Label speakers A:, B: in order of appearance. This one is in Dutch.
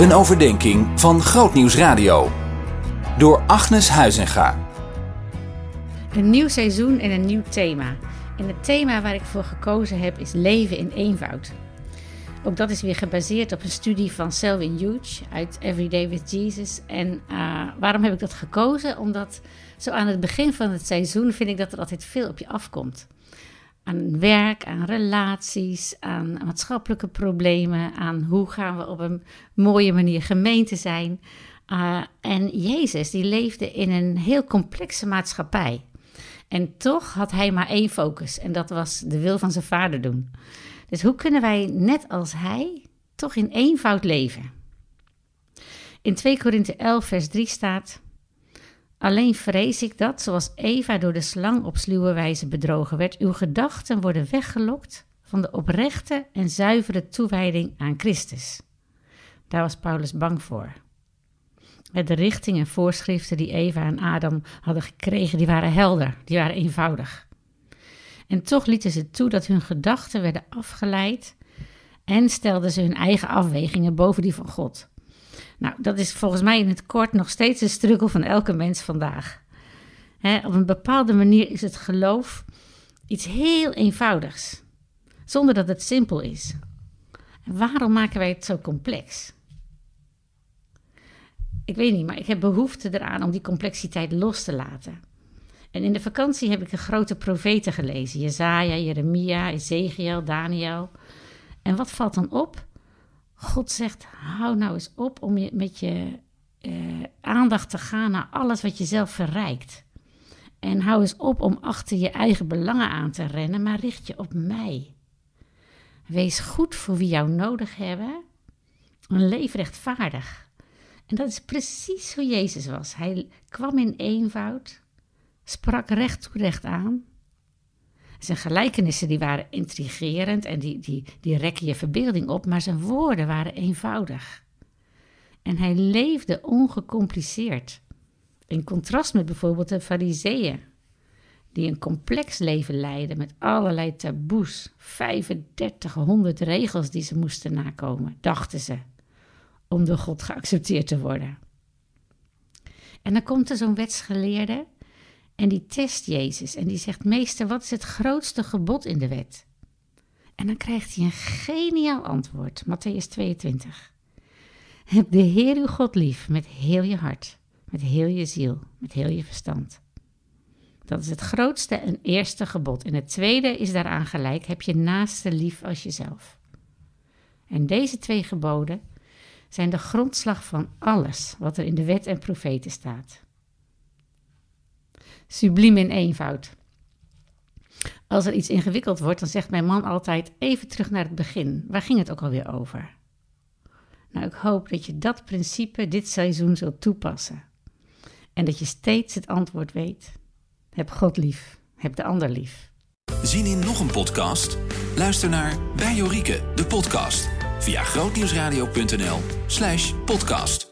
A: Een overdenking van Grootnieuws Radio. Door Agnes Huizinga.
B: Een nieuw seizoen en een nieuw thema. En het thema waar ik voor gekozen heb is leven in eenvoud. Ook dat is weer gebaseerd op een studie van Selwyn Hughes uit Everyday with Jesus. En uh, waarom heb ik dat gekozen? Omdat zo aan het begin van het seizoen vind ik dat er altijd veel op je afkomt. Aan werk, aan relaties, aan maatschappelijke problemen, aan hoe gaan we op een mooie manier gemeente zijn. Uh, en Jezus, die leefde in een heel complexe maatschappij. En toch had hij maar één focus en dat was de wil van zijn vader doen. Dus hoe kunnen wij, net als hij, toch in eenvoud leven? In 2 Korinthe 11, vers 3 staat: Alleen vrees ik dat, zoals Eva door de slang op sluwe wijze bedrogen werd, uw gedachten worden weggelokt van de oprechte en zuivere toewijding aan Christus. Daar was Paulus bang voor. De richting en voorschriften die Eva en Adam hadden gekregen, die waren helder, die waren eenvoudig. En toch lieten ze toe dat hun gedachten werden afgeleid en stelden ze hun eigen afwegingen boven die van God. Nou, dat is volgens mij in het kort nog steeds een struggle van elke mens vandaag. op een bepaalde manier is het geloof iets heel eenvoudigs, zonder dat het simpel is. En waarom maken wij het zo complex? Ik weet niet, maar ik heb behoefte eraan om die complexiteit los te laten. En in de vakantie heb ik de grote profeten gelezen: Jezaja, Jeremia, Ezekiel, Daniel. En wat valt dan op? God zegt: hou nou eens op om je, met je uh, aandacht te gaan naar alles wat je zelf verrijkt. En hou eens op om achter je eigen belangen aan te rennen, maar richt je op mij. Wees goed voor wie jou nodig hebben en leef rechtvaardig. En dat is precies hoe Jezus was. Hij kwam in eenvoud, sprak recht toe recht aan. Zijn gelijkenissen die waren intrigerend en die, die, die rekken je verbeelding op, maar zijn woorden waren eenvoudig. En hij leefde ongecompliceerd. In contrast met bijvoorbeeld de fariseeën, die een complex leven leidden met allerlei taboes, 3500 regels die ze moesten nakomen, dachten ze, om door God geaccepteerd te worden. En dan komt er zo'n wetsgeleerde en die test Jezus en die zegt: Meester, wat is het grootste gebod in de wet? En dan krijgt hij een geniaal antwoord, Matthäus 22. Heb de Heer uw God lief met heel je hart, met heel je ziel, met heel je verstand. Dat is het grootste en eerste gebod. En het tweede is daaraan gelijk: heb je naaste lief als jezelf. En deze twee geboden zijn de grondslag van alles wat er in de wet en profeten staat subliem in eenvoud. Als er iets ingewikkeld wordt, dan zegt mijn man altijd even terug naar het begin. Waar ging het ook alweer over? Nou, ik hoop dat je dat principe dit seizoen zult toepassen. En dat je steeds het antwoord weet. Heb God lief. Heb de ander lief.
A: Zien in nog een podcast? Luister naar Bij Jorike, de podcast. Via grootnieuwsradio.nl slash podcast.